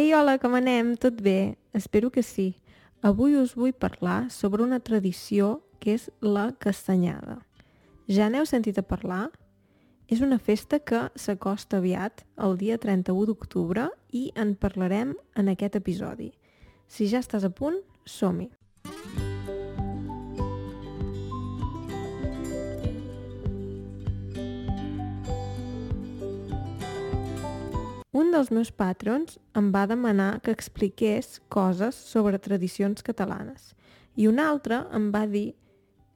Ei, hola, com anem? Tot bé? Espero que sí. Avui us vull parlar sobre una tradició que és la castanyada. Ja n'heu sentit a parlar? És una festa que s'acosta aviat, el dia 31 d'octubre, i en parlarem en aquest episodi. Si ja estàs a punt, som-hi! Un dels meus patrons em va demanar que expliqués coses sobre tradicions catalanes i un altre em va dir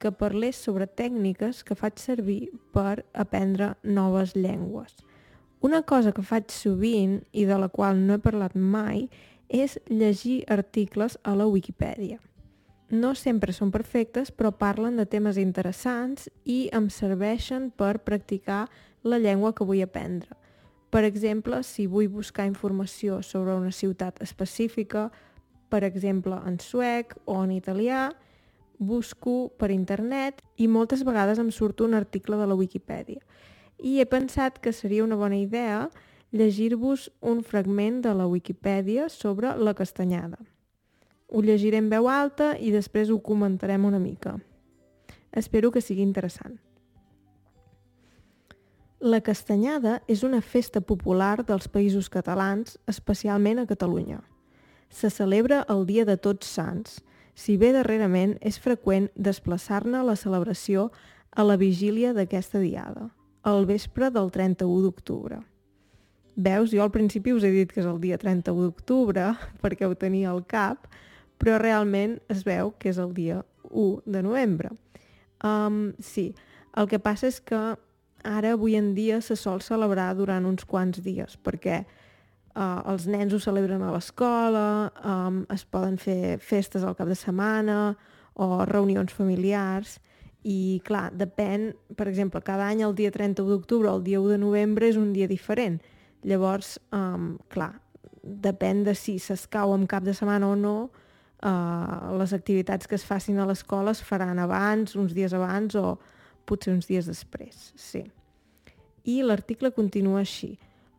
que parlés sobre tècniques que faig servir per aprendre noves llengües. Una cosa que faig sovint i de la qual no he parlat mai és llegir articles a la Wikipedia. No sempre són perfectes, però parlen de temes interessants i em serveixen per practicar la llengua que vull aprendre. Per exemple, si vull buscar informació sobre una ciutat específica, per exemple en suec o en italià, busco per internet i moltes vegades em surt un article de la Wikipedia. I he pensat que seria una bona idea llegir-vos un fragment de la Wikipedia sobre la castanyada. Ho llegiré en veu alta i després ho comentarem una mica. Espero que sigui interessant. La castanyada és una festa popular dels països catalans, especialment a Catalunya. Se celebra el dia de Tots Sants, si bé darrerament és freqüent desplaçar-ne la celebració a la vigília d'aquesta diada, al vespre del 31 d'octubre. Veus, jo al principi us he dit que és el dia 31 d'octubre, perquè ho tenia al cap, però realment es veu que és el dia 1 de novembre. Um, sí, el que passa és que ara avui en dia se sol celebrar durant uns quants dies, perquè uh, els nens ho celebren a l'escola, um, es poden fer festes al cap de setmana o reunions familiars, i clar, depèn, per exemple, cada any el dia 31 d'octubre o el dia 1 de novembre és un dia diferent. Llavors, um, clar, depèn de si s'escau en cap de setmana o no, uh, les activitats que es facin a l'escola es faran abans, uns dies abans o potser uns dies després, sí. I l'article continua així.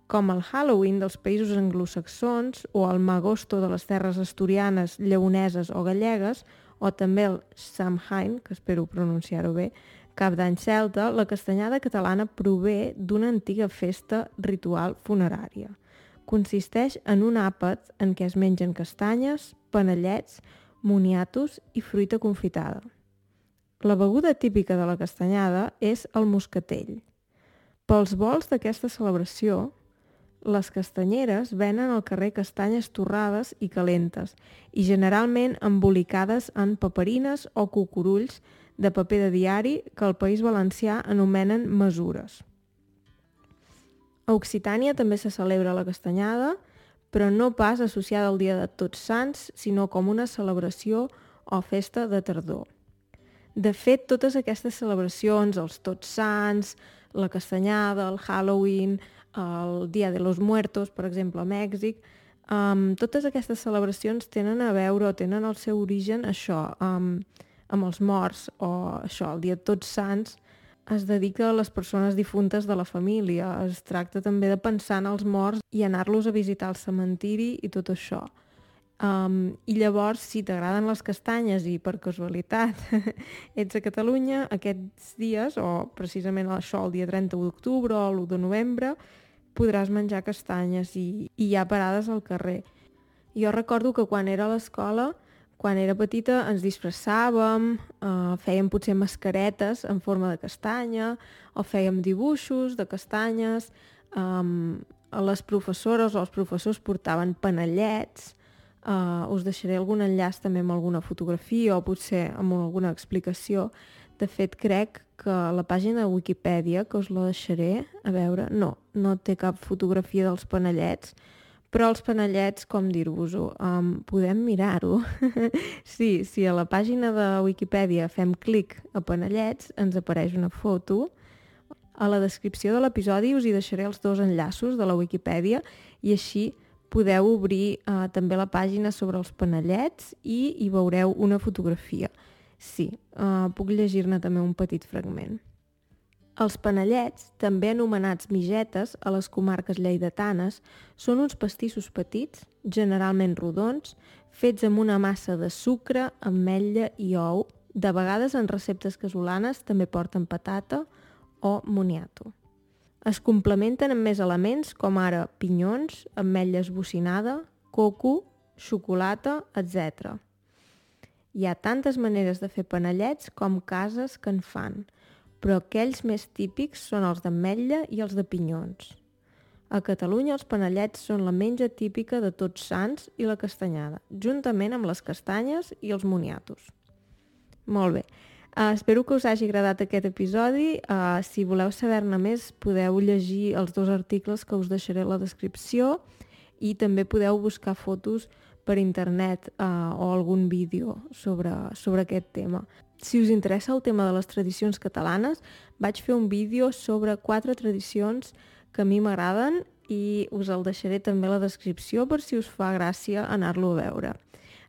Com el Halloween dels països anglosaxons o el Magosto de les terres asturianes, lleoneses o gallegues, o també el Samhain, que espero pronunciar-ho bé, cap d'any celta, la castanyada catalana prové d'una antiga festa ritual funerària. Consisteix en un àpat en què es mengen castanyes, panellets, moniatos i fruita confitada. La beguda típica de la castanyada és el moscatell. Pels vols d'aquesta celebració, les castanyeres venen al carrer castanyes torrades i calentes i generalment embolicades en paperines o cucurulls de paper de diari que al País Valencià anomenen mesures. A Occitània també se celebra la castanyada, però no pas associada al Dia de Tots Sants, sinó com una celebració o festa de tardor. De fet, totes aquestes celebracions, els Tots Sants, la Castanyada, el Halloween, el Dia de los Muertos, per exemple, a Mèxic, um, totes aquestes celebracions tenen a veure o tenen el seu origen això, um, amb els morts o això, el Dia de Tots Sants, es dedica a les persones difuntes de la família. Es tracta també de pensar en els morts i anar-los a visitar al cementiri i tot això. Um, I llavors, si t'agraden les castanyes i per casualitat ets a Catalunya, aquests dies, o precisament això, el dia 31 d'octubre o l'1 de novembre, podràs menjar castanyes i, i hi ha parades al carrer. Jo recordo que quan era a l'escola, quan era petita, ens disfressàvem, uh, fèiem potser mascaretes en forma de castanya, o fèiem dibuixos de castanyes, um, les professores o els professors portaven panellets, Uh, us deixaré algun enllaç també amb alguna fotografia o potser amb alguna explicació. De fet, crec que la pàgina de Wikipedia, que us la deixaré, a veure, no, no té cap fotografia dels panellets, però els panellets, com dir-vos-ho, um, podem mirar-ho. sí, si a la pàgina de Wikipedia fem clic a panellets, ens apareix una foto. A la descripció de l'episodi us hi deixaré els dos enllaços de la Wikipedia i així podeu obrir eh, també la pàgina sobre els panellets i hi veureu una fotografia. Sí, eh, puc llegir-ne també un petit fragment. Els panellets, també anomenats migetes a les comarques lleidatanes, són uns pastissos petits, generalment rodons, fets amb una massa de sucre, ametlla i ou. De vegades en receptes casolanes també porten patata o moniato. Es complementen amb més elements com ara pinyons, ametlles bocinada, coco, xocolata, etc. Hi ha tantes maneres de fer panellets com cases que en fan, però aquells més típics són els d'ametlla i els de pinyons. A Catalunya els panellets són la menja típica de tots sants i la castanyada, juntament amb les castanyes i els moniatos. Molt bé. Uh, espero que us hagi agradat aquest episodi. Uh, si voleu saber-ne més, podeu llegir els dos articles que us deixaré a la descripció i també podeu buscar fotos per internet uh, o algun vídeo sobre, sobre aquest tema. Si us interessa el tema de les tradicions catalanes, vaig fer un vídeo sobre quatre tradicions que a mi m'agraden i us el deixaré també a la descripció per si us fa gràcia anar-lo a veure.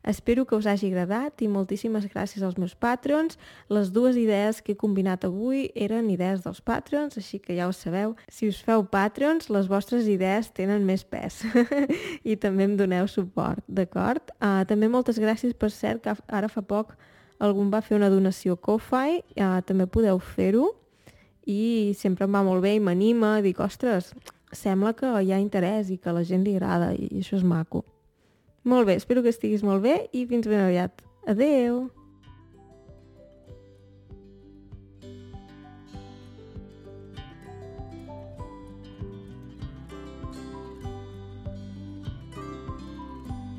Espero que us hagi agradat i moltíssimes gràcies als meus patrons. Les dues idees que he combinat avui eren idees dels patrons, així que ja ho sabeu. Si us feu patrons, les vostres idees tenen més pes i també em doneu suport, d'acord? Uh, també moltes gràcies per cert que ara fa poc algun va fer una donació Ko-Fi, uh, també podeu fer-ho i sempre em va molt bé i m'anima, dic, ostres, sembla que hi ha interès i que la gent li agrada i això és maco. Molt bé, espero que estiguis molt bé i fins ben aviat. Adeu!